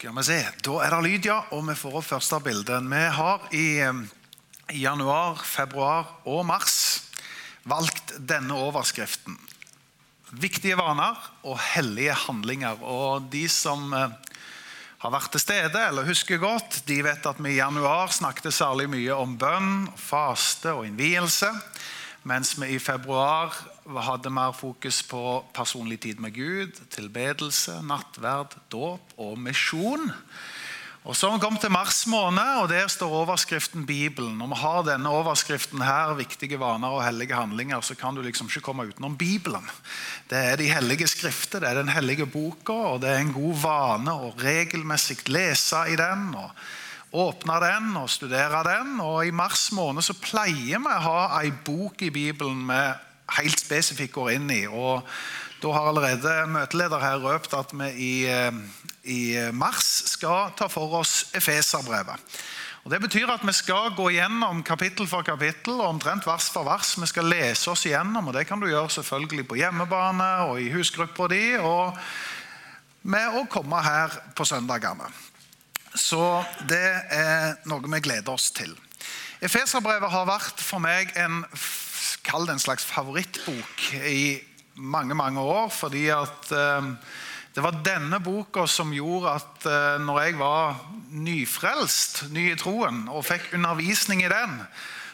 Skal vi se. Da er det lyd, ja. Og vi får opp første bilde. Vi har i, eh, i januar, februar og mars valgt denne overskriften. Viktige vaner og hellige handlinger. Og de som eh, har vært til stede eller husker godt, de vet at vi i januar snakket særlig mye om bønn, faste og innvielse. Mens vi i februar hadde mer fokus på personlig tid med Gud, tilbedelse, nattverd, dåp og misjon. Og Så har vi kommet til mars måned, og der står overskriften Bibelen. Når vi har denne overskriften her, viktige vaner og hellige handlinger, så kan du liksom ikke komme utenom Bibelen. Det er de hellige skrifter, det er den hellige boka, og det er en god vane å regelmessig lese i den. og åpne den og studere den. Og I mars måned så pleier vi å ha ei bok i Bibelen vi helt spesifikt går inn i. og Da har allerede møteleder her røpt at vi i, eh, i mars skal ta for oss Efeserbrevet. Og Det betyr at vi skal gå gjennom kapittel for kapittel og omtrent vers for vers. Vi skal lese oss igjennom, og det kan du gjøre selvfølgelig på hjemmebane og i husgruppa di. og med å komme her på søndagene. Så det er noe vi gleder oss til. Efeserbrevet har vært for meg en, en slags favorittbok i mange mange år. Fordi at eh, det var denne boka som gjorde at eh, når jeg var nyfrelst, ny i troen, og fikk undervisning i den,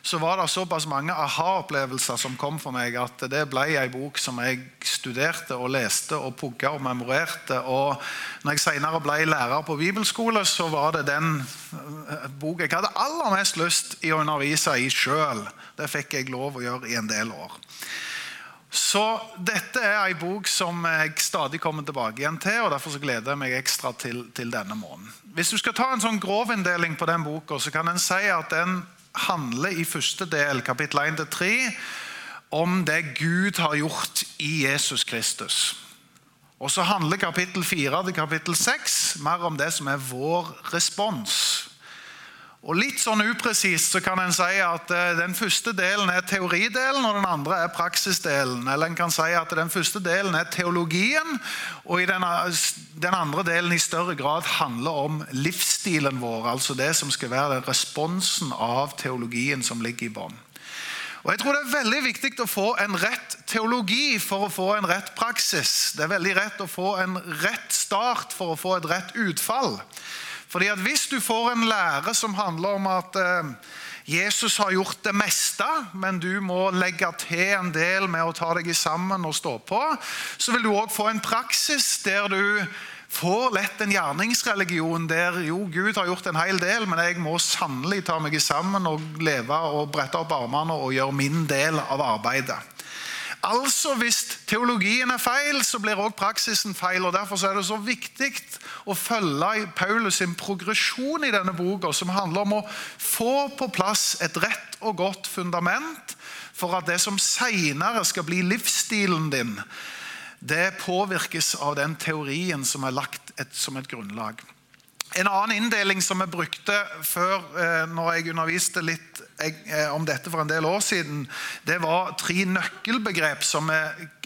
så var det såpass mange aha-opplevelser som kom for meg, at det ble ei bok som jeg studerte og leste og pugga og memorerte. Og når jeg senere ble lærer på bibelskole, så var det den boka bok jeg hadde aller mest lyst i å undervise i sjøl. Det fikk jeg lov å gjøre i en del år. Så dette er ei bok som jeg stadig kommer tilbake igjen til. og Derfor gleder jeg meg ekstra til, til denne måneden. Hvis du skal ta en sånn grovinndeling på den boka, så kan en si at den handler i første del, kapittel 1-3, om det Gud har gjort i Jesus Kristus. Og så handler kapittel 4 til kapittel 6 mer om det som er vår respons. Og Litt sånn upresist så kan en si at eh, den første delen er teoridelen, og den andre er praksisdelen. Eller en kan si at den første delen er teologien, og den, den andre delen i større grad handler om livsstilen vår. Altså det som skal være responsen av teologien som ligger i bånn. Og jeg tror Det er veldig viktig å få en rett teologi for å få en rett praksis. Det er veldig rett å få en rett start for å få et rett utfall. Fordi at Hvis du får en lære som handler om at eh, Jesus har gjort det meste, men du må legge til en del med å ta deg sammen og stå på, så vil du òg få en praksis der du får lett en gjerningsreligion der jo, Gud har gjort en hel del, men jeg må sannelig ta meg sammen og leve og brette opp armene og gjøre min del av arbeidet. Altså, Hvis teologien er feil, så blir også praksisen feil. og Derfor er det så viktig å følge Paulus sin progresjon i denne boka, som handler om å få på plass et rett og godt fundament for at det som senere skal bli livsstilen din, det påvirkes av den teorien som er lagt et, som et grunnlag. En annen inndeling som vi brukte før, eh, når jeg underviste litt eh, om dette for en del år siden, det var tre nøkkelbegrep som vi,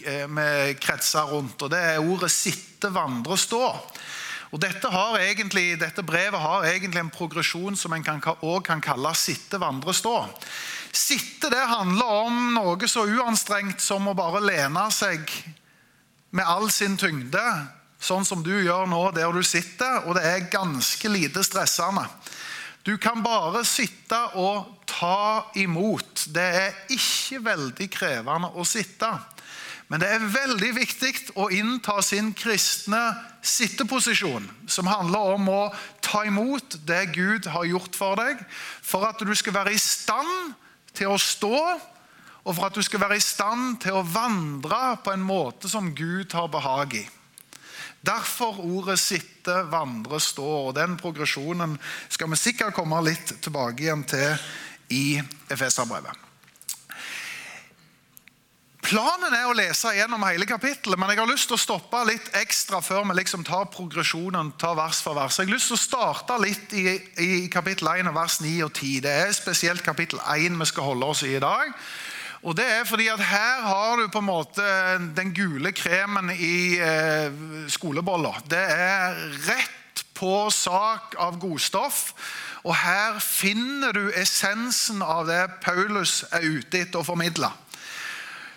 eh, vi kretsa rundt. og Det er ordet 'sitte', 'vandre', 'stå'. Og dette, egentlig, dette, brevet har egentlig en progresjon som en også kan kalle 'sitte, vandre, stå'. Sitte det handler om noe så uanstrengt som å bare lene seg med all sin tyngde sånn som du gjør nå der du sitter, og det er ganske lite stressende. Du kan bare sitte og ta imot. Det er ikke veldig krevende å sitte. Men det er veldig viktig å innta sin kristne sitteposisjon, som handler om å ta imot det Gud har gjort for deg, for at du skal være i stand til å stå, og for at du skal være i stand til å vandre på en måte som Gud har behag i. Derfor ordet 'sitte', 'vandre', 'stå'. og Den progresjonen skal vi sikkert komme litt tilbake igjen til i Efeserbrevet. Planen er å lese gjennom hele kapittelet, men jeg har lyst til å stoppe litt ekstra før vi liksom tar progresjonen tar vers for vers. Jeg har lyst til å starte litt i, i kapittel 1, vers 9 og 10. Det er spesielt kapittel 1 vi skal holde oss i i dag. Og det er fordi at Her har du på en måte den gule kremen i eh, skolebolla. Det er rett på sak av godstoff. Og her finner du essensen av det Paulus er ute etter å formidle.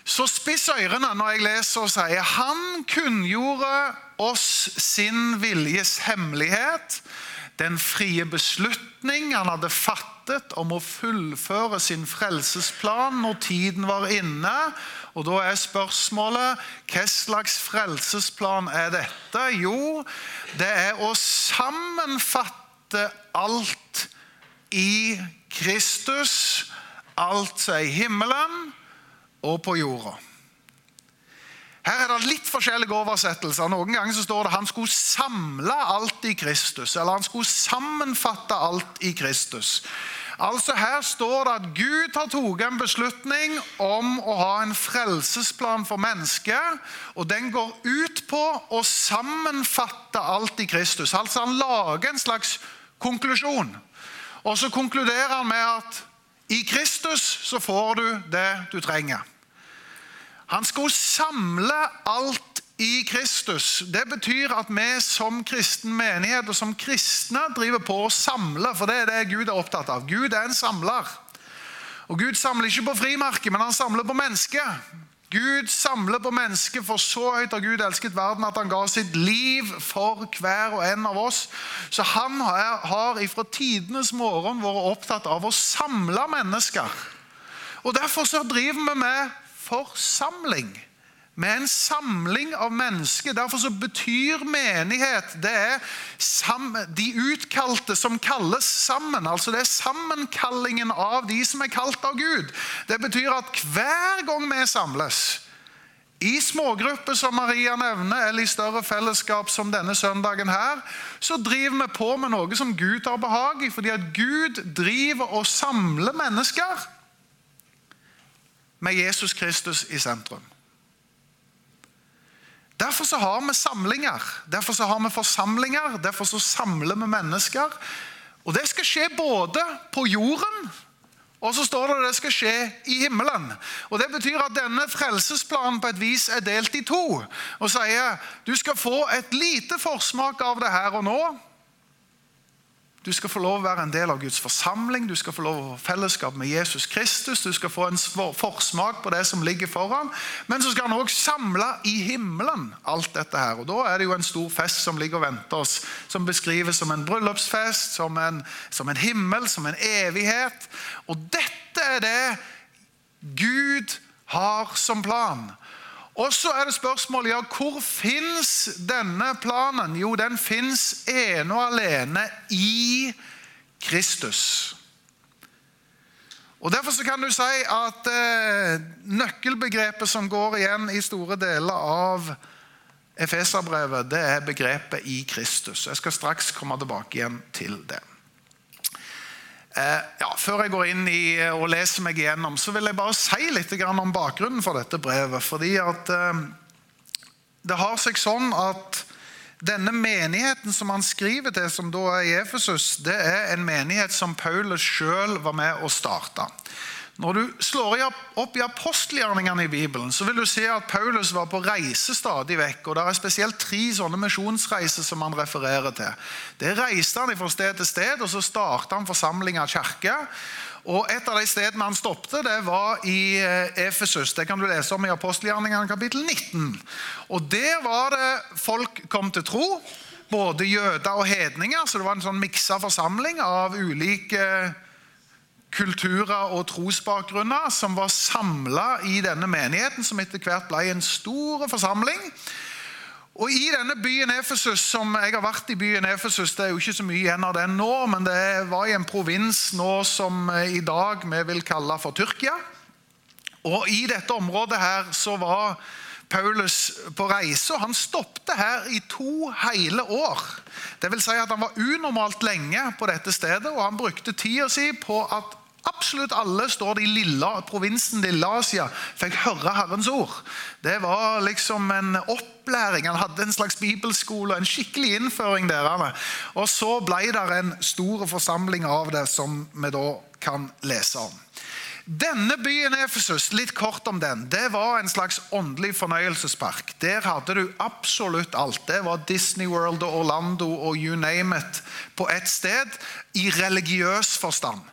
Så spiss ørene når jeg leser og sier Han kunngjorde oss sin viljes hemmelighet, den frie beslutning han hadde fattet om å fullføre sin frelsesplan når tiden var inne. Og Da er spørsmålet hva slags frelsesplan er dette? Jo, det er å sammenfatte alt i Kristus, alt som er i himmelen og på jorda. Her er det litt forskjellige oversettelser. Noen ganger så står det han skulle samle alt i Kristus, eller han skulle sammenfatte alt i Kristus. Altså Her står det at Gud har tatt en beslutning om å ha en frelsesplan for mennesket. Og den går ut på å sammenfatte alt i Kristus. Altså Han lager en slags konklusjon. Og så konkluderer han med at i Kristus så får du det du trenger. Han skulle samle alt i Kristus. Det betyr at vi som kristen menighet og som kristne driver på å samle, for det er det Gud er opptatt av. Gud er en samler. Og Gud samler ikke på frimerket, men han samler på mennesket. Gud samler på mennesket, for så høyt har Gud elsket verden at han ga sitt liv for hver og en av oss. Så han har ifra tidenes morgen vært opptatt av å samle mennesker. Og Derfor så driver vi med forsamling. Med en samling av mennesker. Derfor så betyr menighet det er de utkalte som kalles sammen. Altså Det er sammenkallingen av de som er kalt av Gud. Det betyr at hver gang vi samles, i smågrupper som Maria nevner, eller i større fellesskap som denne søndagen her, så driver vi på med noe som Gud har behag i, fordi at Gud driver og samler mennesker med Jesus Kristus i sentrum. Derfor så har vi samlinger, derfor så har vi forsamlinger, derfor så samler vi mennesker. Og Det skal skje både på jorden og så står det at det skal skje i himmelen. Og Det betyr at denne frelsesplanen på et vis er delt i to. Og sier du skal få et lite forsmak av det her og nå. Du skal få lov å være en del av Guds forsamling, du skal få lov å få fellesskap med Jesus Kristus. Du skal få en forsmak på det som ligger foran. Men så skal han òg samle i himmelen alt dette her. Og Da er det jo en stor fest som ligger og venter oss, som beskrives som en bryllupsfest, som en, som en himmel, som en evighet. Og dette er det Gud har som plan. Og så er det spørsmålet ja, hvor fins denne planen? Jo, den fins ene og alene i Kristus. Og Derfor kan du si at eh, nøkkelbegrepet som går igjen i store deler av Efeserbrevet, det er begrepet 'i Kristus'. Jeg skal straks komme tilbake igjen til det. Eh, ja, før jeg går inn i eh, og leser meg igjennom, så vil jeg bare si litt om bakgrunnen for dette brevet. fordi at eh, det har seg sånn at denne menigheten som han skriver til, som da er i Efesus, det er en menighet som Paulus sjøl var med å starte. Når du slår opp i apostelgjerningene i Bibelen, så vil du se at Paulus var på reise stadig vekk. og Det er spesielt tre sånne misjonsreiser som han refererer til. Det reiste han fra sted til sted, og så starta han forsamling av kirke. Og Et av de stedene han stoppet, det var i eh, Efesus. Det kan du lese om i apostelgjerningene kapittel 19. Og Der var det folk kom til tro, både jøder og hedninger. Så det var en sånn miksa forsamling av ulike kulturer og trosbakgrunner som var samla i denne menigheten, som etter hvert ble en stor forsamling. Og I denne byen Efesus, som jeg har vært i byen Efesus, det er jo ikke så mye igjen av den nå, men det var i en provins nå som i dag vi vil kalle for Tyrkia. Og I dette området her så var Paulus på reise, og han stoppet her i to hele år. Det vil si at Han var unormalt lenge på dette stedet, og han brukte tida si på at Absolutt alle står det i lilla, provinsen Lille Asia fikk høre Herrens ord. Det var liksom en opplæring. Han hadde en slags bibelskole, en skikkelig innføring der. Og så ble det en stor forsamling av det, som vi da kan lese om. Denne byen Efesus, litt kort om den, det var en slags åndelig fornøyelsespark. Der hadde du absolutt alt. Det var Disney World og Orlando og you name it på ett sted, i religiøs forstand.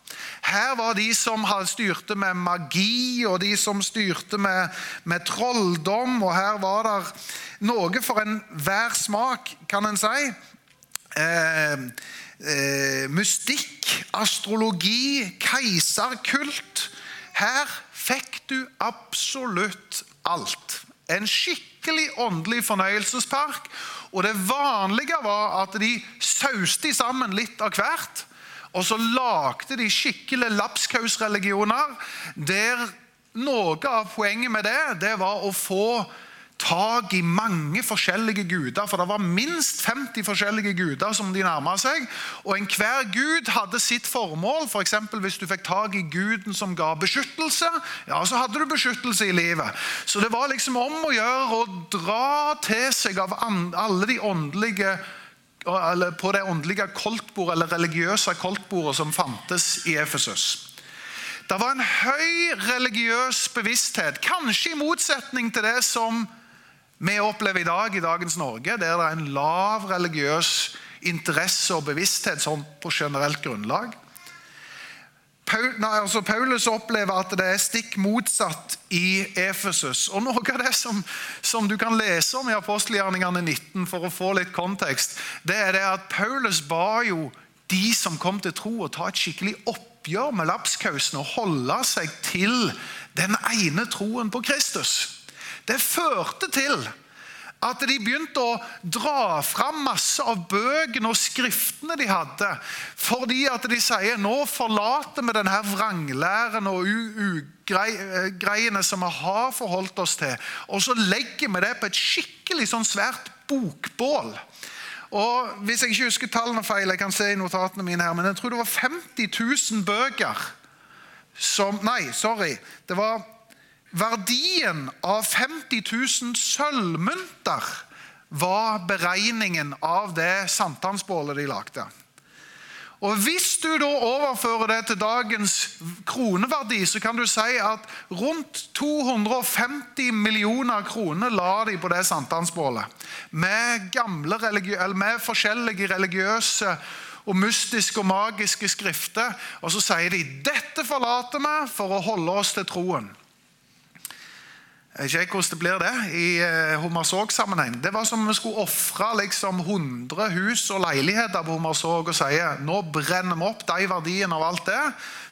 Her var de som styrte med magi, og de som styrte med, med trolldom. Og her var det noe for enhver smak, kan en si. Eh, eh, mystikk, astrologi, keiserkult her fikk du absolutt alt. En skikkelig åndelig fornøyelsespark. Og det vanlige var at de sauste sammen litt av hvert. Og så lagde de skikkelig lapskausreligioner der noe av poenget med det, det var å få tak i mange forskjellige guder. For det var minst 50 forskjellige guder som de nærma seg. Og enhver gud hadde sitt formål. For hvis du fikk tak i guden som ga beskyttelse, ja, så hadde du beskyttelse i livet. Så det var liksom om å gjøre å dra til seg av alle de åndelige eller på det åndelige koltbordet, eller religiøse koltbordet som fantes i Efesus. Det var en høy religiøs bevissthet, kanskje i motsetning til det som vi opplever i dag i dagens Norge, der det er en lav religiøs interesse og bevissthet sånn på generelt grunnlag. Altså Paulus opplever at det er stikk motsatt i Efesus. Og Noe av det som, som du kan lese om i apostelgjerningene 19, for å få litt kontekst, det er det at Paulus ba jo de som kom til tro, å ta et skikkelig oppgjør med lapskausen og holde seg til den ene troen på Kristus. Det førte til at de begynte å dra fram masse av bøkene og skriftene de hadde, fordi at de sier nå forlater vi denne vranglæren og ugreiene som vi har forholdt oss til, og så legger vi det på et skikkelig sånn svært bokbål. Og Hvis jeg ikke husker tallene feil, jeg kan se i notatene mine her, men jeg tror det var 50 000 bøker som Nei, sorry. Det var Verdien av 50 000 sølvmynter var beregningen av det sankthansbålet de lagde. Og Hvis du da overfører det til dagens kroneverdi, så kan du si at rundt 250 millioner kroner la de på det sankthansbålet. Med, med forskjellige religiøse og mystiske og magiske skrifter. Og så sier de dette forlater vi for å holde oss til troen. Jeg vet ikke hvordan det blir det i eh, Hommersåk-sammenheng. Det var som om vi skulle ofre liksom 100 hus og leiligheter på Hommersåk og si nå brenner vi opp de verdiene av alt det,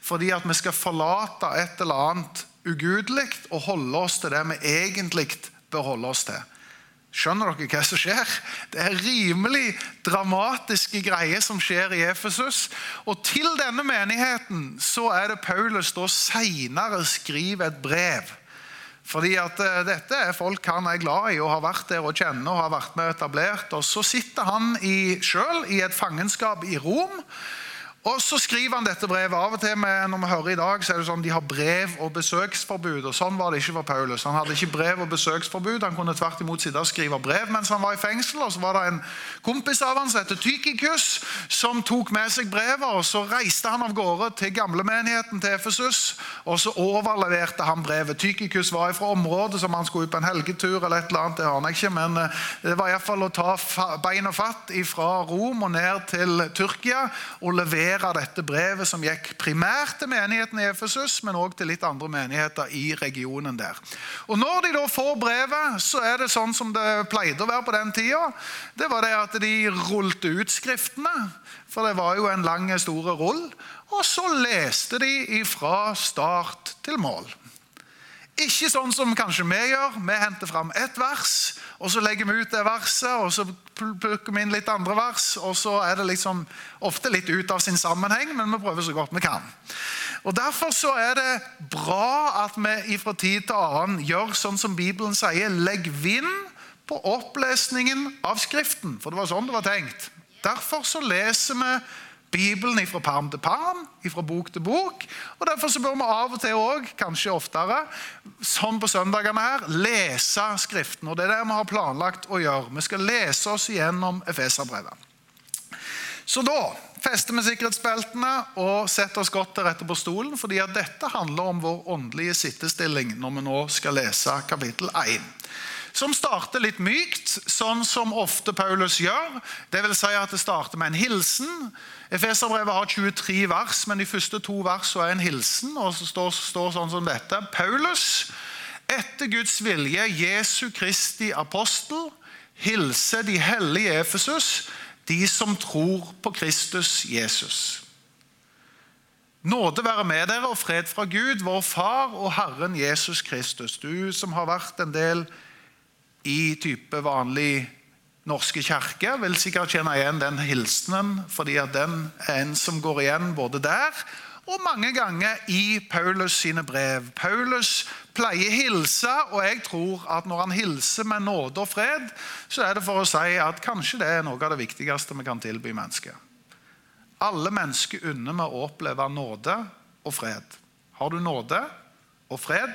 fordi at vi skal forlate et eller annet ugudelig og holde oss til det vi egentlig bør holde oss til. Skjønner dere hva som skjer? Det er rimelig dramatiske greier som skjer i Efesus. Og til denne menigheten så er det Paulus da senere skriver et brev fordi at uh, Dette er folk han er glad i og har vært der og kjenner og har vært med etablert. Og Så sitter han sjøl i et fangenskap i Rom. Og så skriver han dette brevet. Av og til med, når vi hører i dag, så er det sånn de har brev og besøksforbud. og Sånn var det ikke for Paulus. Han hadde ikke brev og besøksforbud. Han kunne tvert imot sitte og skrive brev mens han var i fengsel. og Så var det en kompis av han som heter Tykikus, som tok med seg brevet. og Så reiste han av gårde til gamlemenigheten til Efesus, og så overleverte han brevet. Tykikus var fra området som han skulle ut på en helgetur eller et eller annet, det aner jeg ikke, men eh, det var iallfall å ta bein og fatt fra Rom og ned til Tyrkia og levere signere dette brevet, som gikk primært til menigheten i Efesus, men også til litt andre menigheter i regionen der. Og Når de da får brevet, så er det sånn som det pleide å være på den tida. Det var det at de rullte ut skriftene, for det var jo en lang, store rull. Og så leste de fra start til mål. Ikke sånn som kanskje vi gjør. Vi henter fram ett vers, og så legger vi ut det verset, og så plukker vi inn litt andre vers, og så er det liksom ofte litt ut av sin sammenheng, men vi prøver så godt vi kan. Og Derfor så er det bra at vi fra tid til annen gjør sånn som Bibelen sier. Legg vind på opplesningen av Skriften, for det var sånn det var tenkt. Derfor så leser vi Bibelen fra perm til perm, fra bok til bok. og Derfor så bør vi av og til også, kanskje oftere, sånn på søndagene her, lese Skriften. og Det er det vi har planlagt å gjøre. Vi skal lese oss igjennom Efeserbrevet. Så da fester vi sikkerhetsbeltene og setter oss godt til rette på stolen, fordi at dette handler om vår åndelige sittestilling når vi nå skal lese kapittel 1. Som starter litt mykt, sånn som ofte Paulus gjør. Det vil si at det starter med en hilsen. Efeserbrevet har 23 vers, men de første to versene er en hilsen. og så står, står sånn som dette. Paulus, etter Guds vilje, Jesu Kristi apostel, hilser de hellige Efesus de som tror på Kristus Jesus. Nåde være med dere og fred fra Gud, vår Far og Herren Jesus Kristus. Du som har vært en del i type vanlig norske kirke, vil sikkert kjenne igjen den hilsenen, fordi den er en som går igjen både der og mange ganger i Paulus sine brev. Paulus pleier hilse, og jeg tror at når han hilser med nåde og fred, så er det for å si at kanskje det er noe av det viktigste vi kan tilby mennesket. Alle mennesker unner med å oppleve nåde og fred. Har du nåde og fred,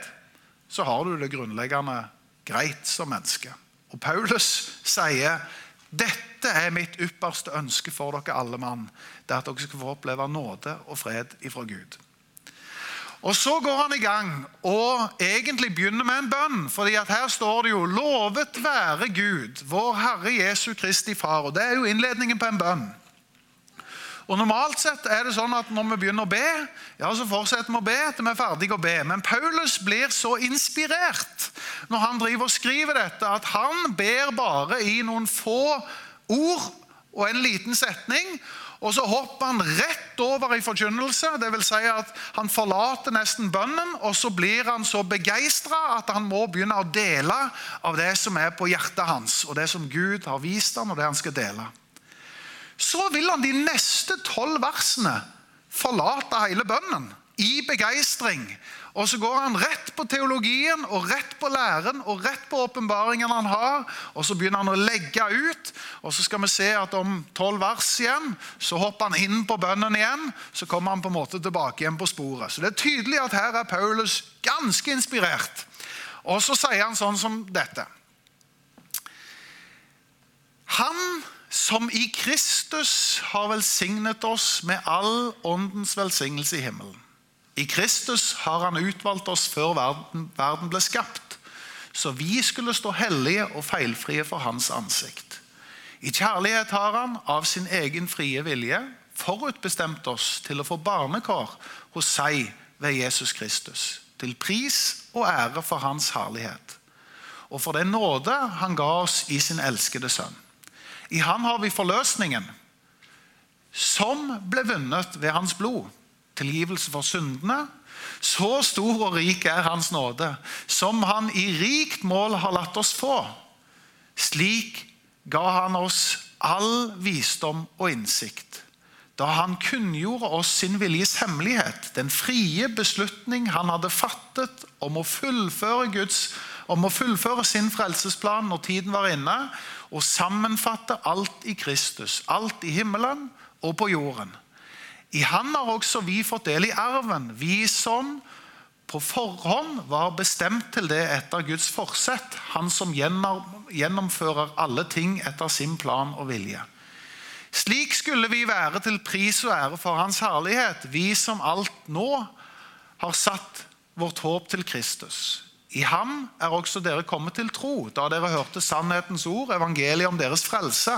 så har du det grunnleggende greit som menneske. Og Paulus sier dette er mitt ypperste ønske for dere alle mann. Det er at dere skal få oppleve nåde og fred ifra Gud. Og Så går han i gang og egentlig begynner med en bønn. fordi at Her står det jo 'Lovet være Gud, vår Herre Jesu Kristi Far'. og Det er jo innledningen på en bønn. Og Normalt sett er det sånn at når vi begynner å be, ja, så fortsetter vi å be til vi er ferdige å be. Men Paulus blir så inspirert når han driver og skriver dette, at han ber bare i noen få ord og en liten setning. Og så hopper han rett over i forkynnelse. Det vil si at han forlater nesten bønnen, og så blir han så begeistra at han må begynne å dele av det som er på hjertet hans, og det som Gud har vist ham, og det han skal dele. Så vil han de neste tolv versene forlate hele bønnen i begeistring og så går han rett på teologien og rett på læren og rett på åpenbaringen han har. Og så begynner han å legge ut, og så skal vi se at om tolv vers igjen så hopper han inn på bønnen igjen. Så kommer han på en måte tilbake igjen på sporet. Så det er tydelig at her er Paulus ganske inspirert. Og så sier han sånn som dette. Han som i Kristus har velsignet oss med all åndens velsignelse i himmelen i Kristus har han utvalgt oss før verden, verden ble skapt, så vi skulle stå hellige og feilfrie for hans ansikt. I kjærlighet har han, av sin egen frie vilje, forutbestemt oss til å få barnekår hos seg ved Jesus Kristus, til pris og ære for hans herlighet, og for den nåde han ga oss i sin elskede sønn. I ham har vi forløsningen, som ble vunnet ved hans blod tilgivelse for syndene. Så stor og rik er Hans nåde, som Han i rikt mål har latt oss få. Slik ga Han oss all visdom og innsikt. Da Han kunngjorde oss sin viljes hemmelighet, den frie beslutning Han hadde fattet om å fullføre, Guds, om å fullføre sin frelsesplan når tiden var inne, og sammenfatte alt i Kristus, alt i himmelen og på jorden. I han har også vi fått del i arven, vi som på forhånd var bestemt til det etter Guds forsett, han som gjennomfører alle ting etter sin plan og vilje. Slik skulle vi være til pris og ære for Hans herlighet, vi som alt nå har satt vårt håp til Kristus. I ham er også dere kommet til tro, da dere hørte sannhetens ord, evangeliet om deres frelse.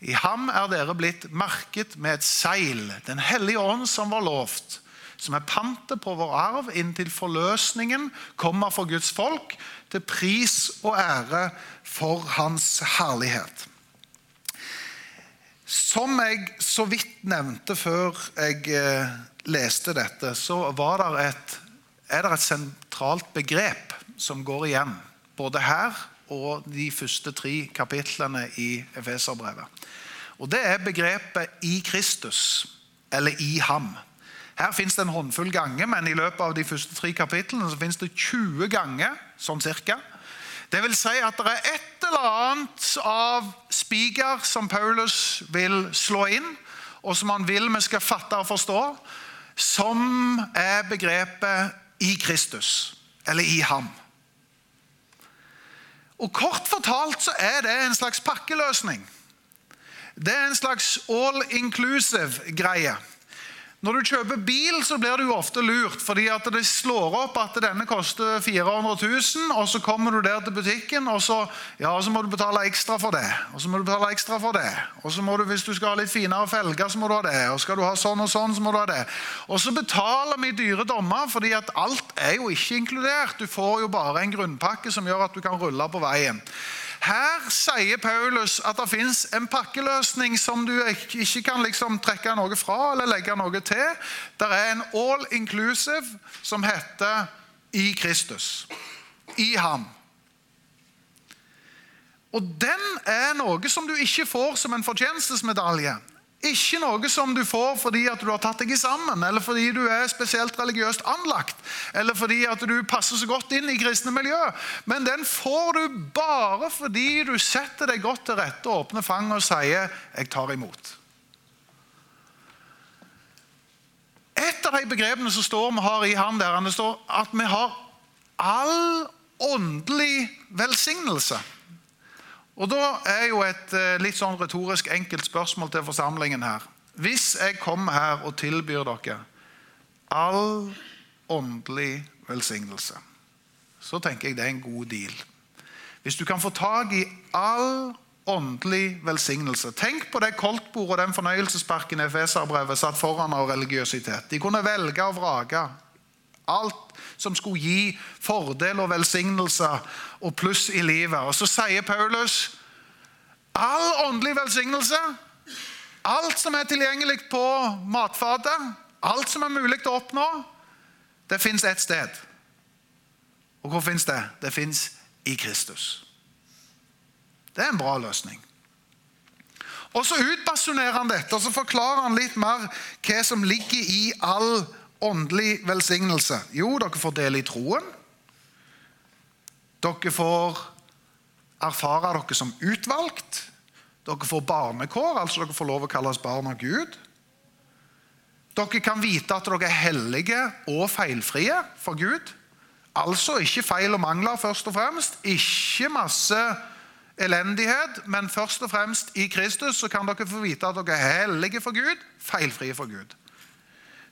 I ham er dere blitt merket med et seil, Den hellige ånd som var lovt, som er pantet på vår arv inntil forløsningen kommer for Guds folk, til pris og ære for Hans herlighet. Som jeg så vidt nevnte før jeg eh, leste dette, så det et, er det et sentralt begrep som går igjen, både her og de første tre kapitlene i Efeserbrevet. Og Det er begrepet 'i Kristus', eller 'i ham'. Her fins det en håndfull ganger, men i løpet av de første tre kapitlene så finnes det 20 ganger. sånn cirka. Det vil si at det er et eller annet av spiker som Paulus vil slå inn, og som han vil vi skal fatte og forstå, som er begrepet 'i Kristus', eller 'i ham'. Og Kort fortalt så er det en slags pakkeløsning. Det er en slags all inclusive greie. Når du kjøper bil, så blir du ofte lurt, fordi at det slår opp at denne koster 400 000, og så kommer du der til butikken, og så, ja, så må du betale ekstra for det. Og så må du betale ekstra for det. Og så må du, hvis du skal ha litt finere felger, så må du ha det. Og skal du ha sånn og sånn, så må du ha det. Og så betaler vi dyre dommer, fordi at alt er jo ikke inkludert. Du får jo bare en grunnpakke som gjør at du kan rulle på veien. Her sier Paulus at det fins en pakkeløsning som du ikke kan liksom trekke noe fra eller legge noe til. Det er en all inclusive som heter i Kristus. I ham. Og den er noe som du ikke får som en fortjenestesmedalje. Ikke noe som du får fordi at du har tatt deg sammen, eller fordi du er spesielt religiøst anlagt, eller fordi at du passer så godt inn i kristne miljø. Men den får du bare fordi du setter deg godt til rette, åpner fanget og sier 'jeg tar imot'. Et av de begrepene som står vi har i ham, der, det står at vi har all åndelig velsignelse. Og Da er jo et eh, litt sånn retorisk enkelt spørsmål til forsamlingen her. Hvis jeg kommer her og tilbyr dere all åndelig velsignelse, så tenker jeg det er en god deal. Hvis du kan få tak i all åndelig velsignelse Tenk på det koldtbordet og den fornøyelsesparken Efeserbrevet satt foran av religiøsitet. De kunne velge og vrake. Alt som skulle gi fordel og velsignelse og pluss i livet. Og Så sier Paulus all åndelig velsignelse, alt som er tilgjengelig på matfatet, alt som er mulig å oppnå, det fins ett sted. Og hvor fins det? Det fins i Kristus. Det er en bra løsning. Og Så utbasunerer han dette og så forklarer han litt mer hva som ligger i all åndelig velsignelse? Jo, dere får del i troen. Dere får erfare dere som utvalgt. Dere får barnekår, altså dere får lov å kalles barn av Gud. Dere kan vite at dere er hellige og feilfrie for Gud. Altså ikke feil og mangler, først og fremst. Ikke masse elendighet, men først og fremst i Kristus så kan dere få vite at dere er hellige for Gud, feilfrie for Gud.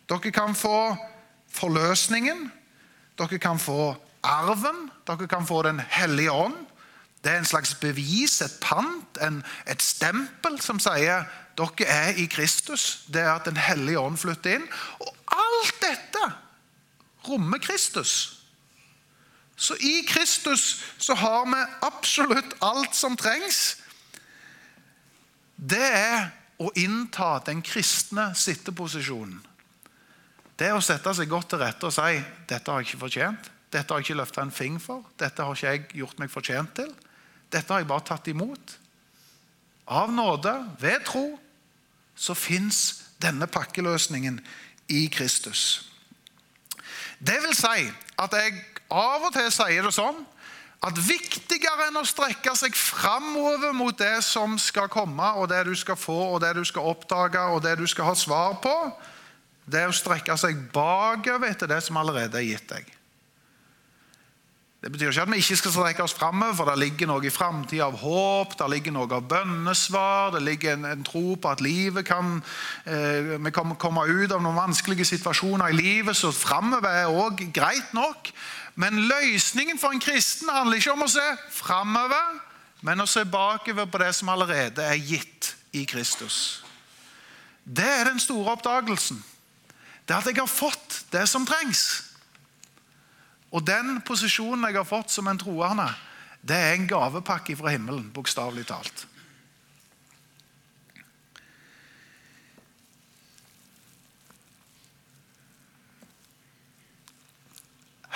Dere kan få forløsningen. Dere kan få arven. Dere kan få Den hellige ånd. Det er en slags bevis, et pant, en, et stempel som sier dere er i Kristus. Det er at Den hellige ånd flytter inn. Og alt dette rommer Kristus. Så i Kristus så har vi absolutt alt som trengs. Det er å innta den kristne sitteposisjonen. Det å sette seg godt til rette og si 'dette har jeg ikke fortjent', 'dette har jeg ikke løfta en fing for', 'dette har ikke jeg gjort meg fortjent til', 'dette har jeg bare tatt imot'. Av nåde, ved tro, så fins denne pakkeløsningen i Kristus. Det vil si at jeg av og til sier det sånn at viktigere enn å strekke seg framover mot det som skal komme, og det du skal få, og det du skal oppdage, og det du skal ha svar på, det er å strekke seg bakover etter det som allerede er gitt deg. Det betyr ikke at vi ikke skal strekke oss framover, for det ligger noe i framtida av håp, det ligger noe av bønnesvar, det ligger en, en tro på at livet kan eh, vi kan komme ut av noen vanskelige situasjoner i livet, så framover er òg greit nok. Men løsningen for en kristen handler ikke om å se framover, men å se bakover på det som allerede er gitt i Kristus. Det er den store oppdagelsen det er at jeg har fått det som trengs. Og den posisjonen jeg har fått som en troende, det er en gavepakke fra himmelen, bokstavelig talt.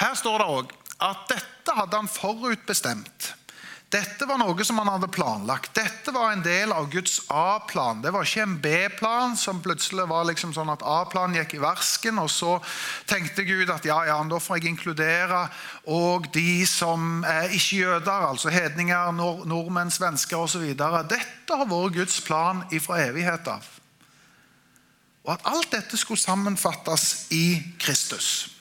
Her står det òg at dette hadde han forutbestemt. Dette var noe som han hadde planlagt. Dette var en del av Guds A-plan. Det var ikke en B-plan som plutselig var liksom sånn at A-planen gikk i varsken, og så tenkte Gud at ja, ja, da får jeg inkludere og de som er ikke-jøder, altså hedninger, nord nordmenn, svensker osv. Dette har vært Guds plan fra evighet av. Og at alt dette skulle sammenfattes i Kristus.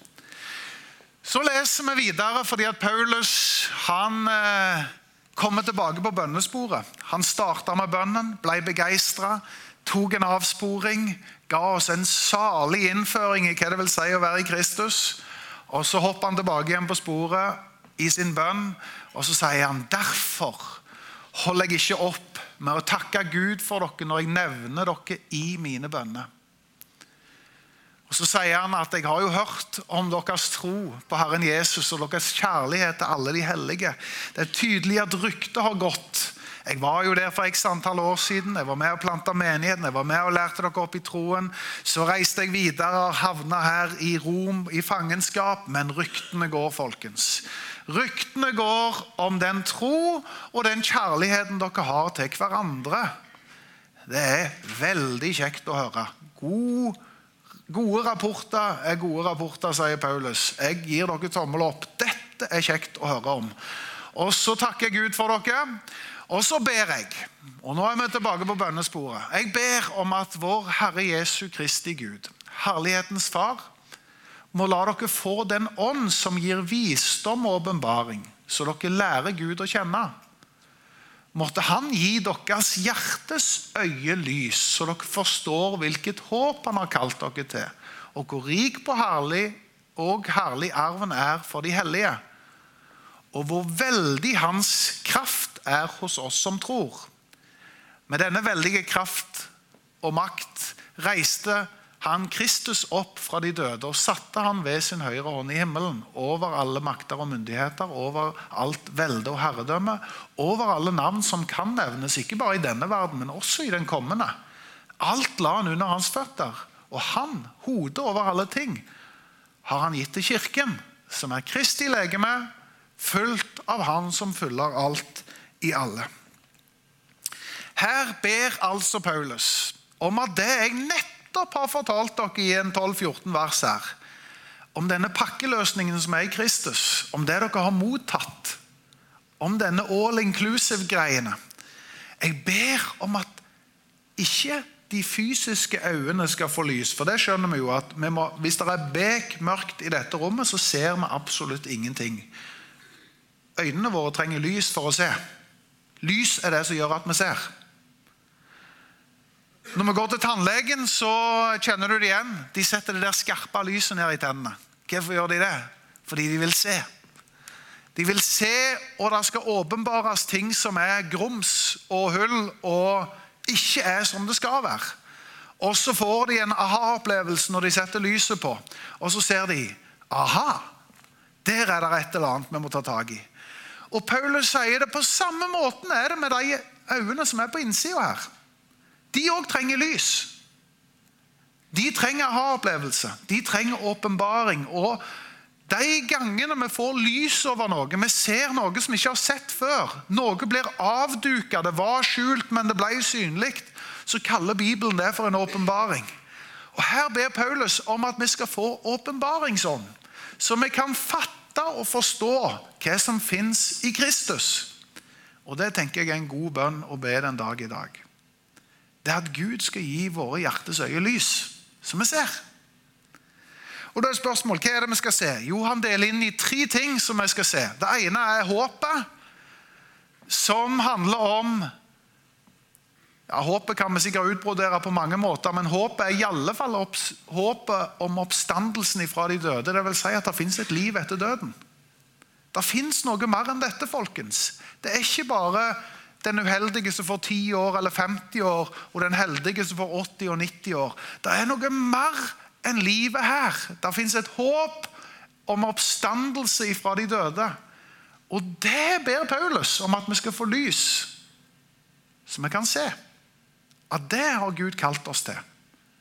Så leser vi videre fordi at Paulus han eh, kommer tilbake på bønnesporet. Han starta med bønnen, ble begeistra, tok en avsporing, ga oss en salig innføring i hva det vil si å være i Kristus. Og Så hopper han tilbake igjen på sporet i sin bønn, og så sier han derfor holder jeg ikke opp med å takke Gud for dere når jeg nevner dere i mine bønner. Og Så sier han at jeg har jo hørt om deres tro på Herren Jesus og deres kjærlighet til alle de hellige. Det er tydelig at ryktet har gått. Jeg var jo der for x antall år siden. Jeg var med og planta menigheten. Jeg var med og lærte dere opp i troen. Så reiste jeg videre og havna her i Rom i fangenskap. Men ryktene går, folkens. Ryktene går om den tro og den kjærligheten dere har til hverandre. Det er veldig kjekt å høre. God Gode rapporter er gode rapporter, sier Paulus. Jeg gir dere tommel opp. Dette er kjekt å høre om. Og så takker jeg Gud for dere. Og så ber jeg, og nå er vi tilbake på bønnesporet. Jeg ber om at vår Herre Jesu Kristi Gud, Herlighetens Far, må la dere få den ånd som gir visdom og åpenbaring, så dere lærer Gud å kjenne måtte Han gi deres hjertes øye lys, så dere forstår hvilket håp Han har kalt dere til, og hvor rik på herlig og herlig arven er for de hellige, og hvor veldig Hans kraft er hos oss som tror. Med denne veldige kraft og makt reiste han Kristus opp fra de døde og satte han ved sin høyre hånd i himmelen, over alle makter og myndigheter, over alt velde og herredømme, over alle navn som kan nevnes, ikke bare i denne verden, men også i den kommende. Alt la han under hans føtter, og han, hodet over alle ting, har han gitt til kirken, som er Kristi legeme, fulgt av Han som fyller alt i alle. Her ber altså Paulus om at det jeg nett nettopp har fortalt dere i en 12-14 vers her, om denne pakkeløsningen som er i Kristus, om det dere har mottatt, om denne all inclusive-greiene. Jeg ber om at ikke de fysiske øynene skal få lys. For det skjønner vi jo at vi må, hvis det er bek mørkt i dette rommet, så ser vi absolutt ingenting. Øynene våre trenger lys for å se. Lys er det som gjør at vi ser. Når vi går til tannlegen, så kjenner du det igjen. De setter det der skarpe lyset ned i tennene. Hvorfor gjør de det? Fordi de vil se. De vil se, og det skal åpenbares ting som er grums og hull og ikke er som det skal være. Og så får de en aha-opplevelse når de setter lyset på. Og så ser de aha, der er det et eller annet vi må ta tak i. Og Paulus sier det på samme måten er det med de øynene som er på innsida her. De òg trenger lys. De trenger aha-opplevelse. De trenger åpenbaring. Og de gangene vi får lys over noe, vi ser noe som vi ikke har sett før, noe blir avduka, det var skjult, men det ble synlig, så kaller Bibelen det for en åpenbaring. Og Her ber Paulus om at vi skal få åpenbaringsånd, så vi kan fatte og forstå hva som fins i Kristus. Og Det tenker jeg er en god bønn å be den dag i dag det er at Gud skal gi våre hjertes øye lys, som vi ser. Og da er spørsmålet, Hva er det vi skal se? Jo, Han deler inn i tre ting som vi skal se. Det ene er håpet, som handler om ja, Håpet kan vi sikkert utbrodere på mange måter, men håpet er i alle fall håpet om oppstandelsen fra de døde. Det vil si at det fins et liv etter døden. Det fins noe mer enn dette, folkens. Det er ikke bare den uheldige som får 10 år eller 50 år, og den heldige som får 80 og 90 år. Det er noe mer enn livet her. Det fins et håp om oppstandelse fra de døde. Og det ber Paulus om at vi skal få lys, så vi kan se. At det har Gud kalt oss til.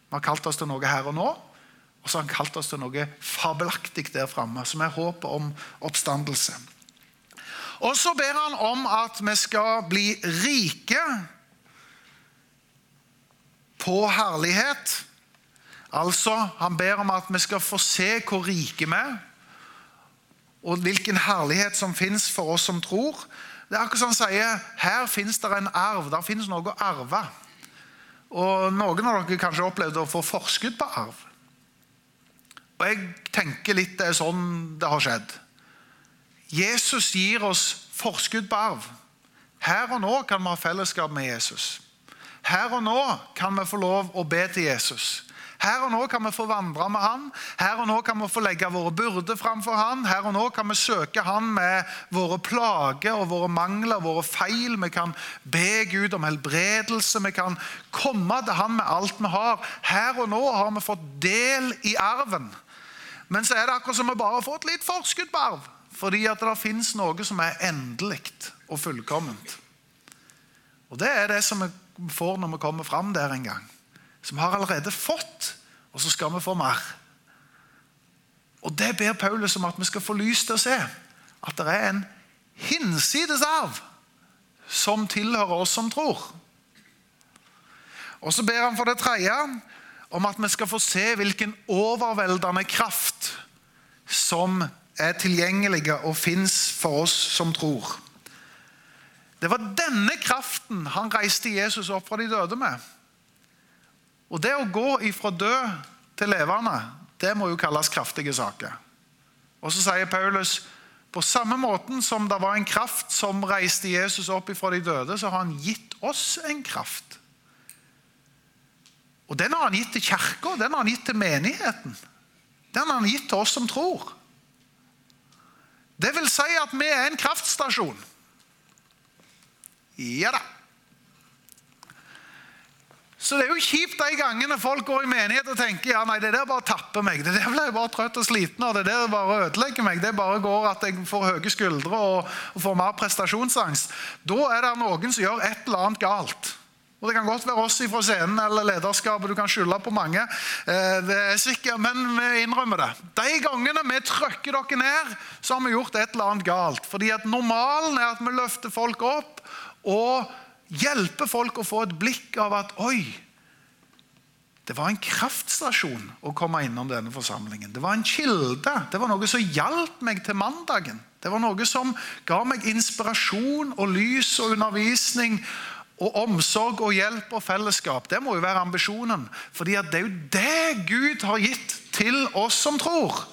Vi har kalt oss til noe her og nå, og så har han kalt oss til noe fabelaktig der framme, som er håpet om oppstandelse. Og så ber han om at vi skal bli rike på herlighet. Altså, Han ber om at vi skal få se hvor rike vi er, og hvilken herlighet som fins for oss som tror. Det er akkurat som han sier, Her fins det en arv. Der fins noe å arve. Og Noen av dere kanskje opplevde å få forskudd på arv. Og Jeg tenker litt det er sånn det har skjedd. Jesus gir oss forskudd på arv. Her og nå kan vi ha fellesskap med Jesus. Her og nå kan vi få lov å be til Jesus. Her og nå kan vi få vandre med han. Her og nå kan vi få legge våre byrder framfor han. Her og nå kan vi søke han med våre plager og våre mangler, våre feil. Vi kan be Gud om helbredelse. Vi kan komme til han med alt vi har. Her og nå har vi fått del i arven. Men så er det akkurat som vi bare har fått litt forskudd på arv. Fordi at det fins noe som er endelig og fullkomment. Og det er det som vi får når vi kommer fram der en gang som vi har allerede fått, og så skal vi få mer. Og Det ber Paulus om at vi skal få lys til å se. At det er en hinsides arv som tilhører oss som tror. Og Så ber han for det tredje om at vi skal få se hvilken overveldende kraft som er tilgjengelige og fins for oss som tror. Det var denne kraften han reiste Jesus opp fra de døde med. Og det å gå ifra død til levende, det må jo kalles kraftige saker. Og så sier Paulus på samme måten som det var en kraft som reiste Jesus opp ifra de døde, så har han gitt oss en kraft. Og Den har han gitt til kirka, den har han gitt til menigheten. Den har han gitt til oss som tror. Det vil si at vi er en kraftstasjon. Ja da. Så det er jo kjipt de gangene folk går i menighet og tenker ja, nei, det der bare tapper meg. Det der blir jeg bare trøtt og sliten av. Det der bare ødelegger meg. Det bare går at jeg får høye skuldre og, og får mer prestasjonsangst. Da er det noen som gjør et eller annet galt. Og Det kan godt være oss fra scenen eller lederskapet. Du kan skylde på mange. Eh, det er sikkert, Men vi innrømmer det. De gangene vi trykker dere ned, så har vi gjort et eller annet galt. Fordi at Normalen er at vi løfter folk opp. og hjelper folk å få et blikk av at oi, det var en kraftstasjon å komme innom denne forsamlingen. Det var en kilde. Det var noe som hjalp meg til mandagen. Det var noe som ga meg inspirasjon og lys og undervisning og omsorg og hjelp og fellesskap. Det må jo være ambisjonen. fordi det er jo det Gud har gitt til oss som tror.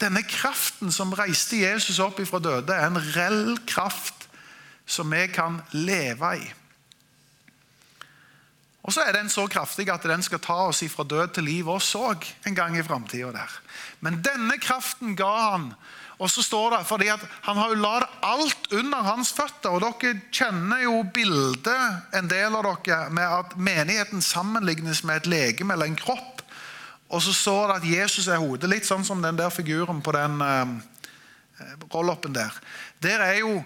Denne kraften som reiste Jesus opp ifra døde, er en reell kraft som vi kan leve i. Og så er den så kraftig at den skal ta oss ifra død til liv oss òg en gang i framtida. Men denne kraften ga han. Og så står det, fordi Han har jo latt alt under hans føtter. og Dere kjenner jo bildet, en del av dere, med at menigheten sammenlignes med et legeme eller en kropp. Og så står det at Jesus er hodet. Litt sånn som den der figuren på den uh, rolloppen der. Der er jo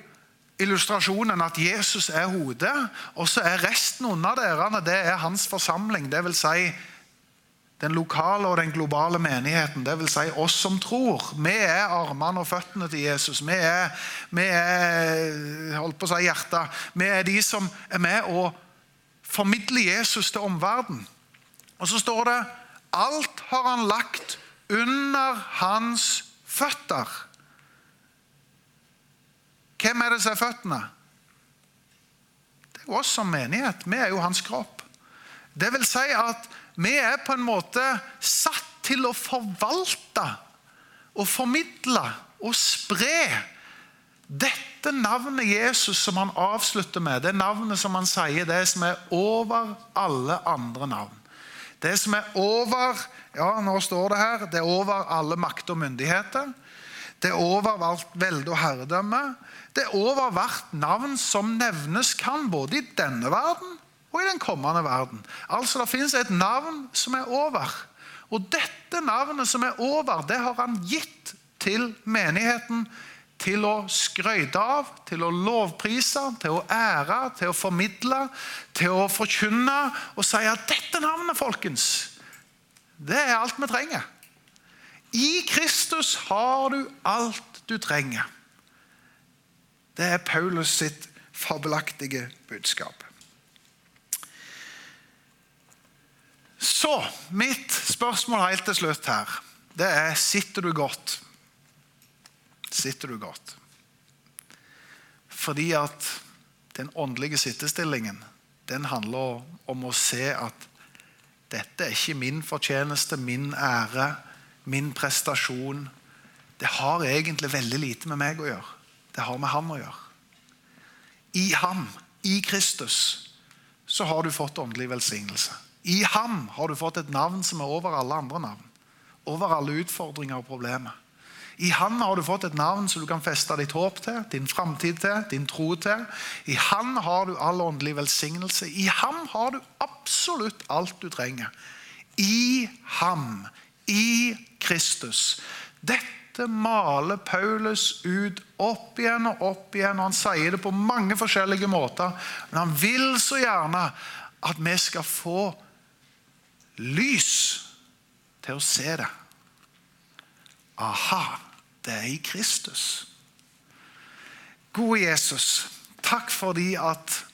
illustrasjonen at Jesus er hodet, og så er resten under dere det er hans forsamling. Det vil si den lokale og den globale menigheten. Vil si oss som tror. Vi er armene og føttene til Jesus. Vi er, vi er holdt på å si hjertet. Vi er de som er med og formidler Jesus til omverdenen. Og så står det alt har han lagt under hans føtter. Hvem er det som er føttene? Det er oss som menighet. Vi er jo hans kropp. Det vil si at vi er på en måte satt til å forvalte og formidle og spre dette navnet Jesus som han avslutter med, det navnet som han sier, det som er over alle andre navn. Det som er over ja, nå står det her, det er over alle makt og myndigheter. Det er over alt velde og herredømme. Det er over hvert navn som nevnes kan, både i denne verden og i den kommende verden. Altså Det finnes et navn som er over. Og dette navnet som er over, det har han gitt til menigheten til å skryte av, til å lovprise, til å ære, til å formidle, til å forkynne og si at dette navnet, folkens, det er alt vi trenger. I Kristus har du alt du trenger. Det er Paulus sitt fabelaktige budskap. Så mitt spørsmål helt til slutt her, det er sitter du godt? Sitter du godt? Fordi at den åndelige sittestillingen den handler om å se at dette er ikke min fortjeneste, min ære, min prestasjon. Det har egentlig veldig lite med meg å gjøre. Det har med ham å gjøre. I ham i Kristus, så har du fått åndelig velsignelse. I ham har du fått et navn som er over alle andre navn. Over alle utfordringer og problemer. I Han har du fått et navn som du kan feste ditt håp til, din framtid til, din tro til. I Han har du all åndelig velsignelse. I Ham har du absolutt alt du trenger. I Ham, i Kristus. Dette maler Paulus ut opp igjen og opp igjen. og Han sier det på mange forskjellige måter. Men han vil så gjerne at vi skal få lys til å se det. Aha, det er i Kristus. Gode Jesus, takk fordi at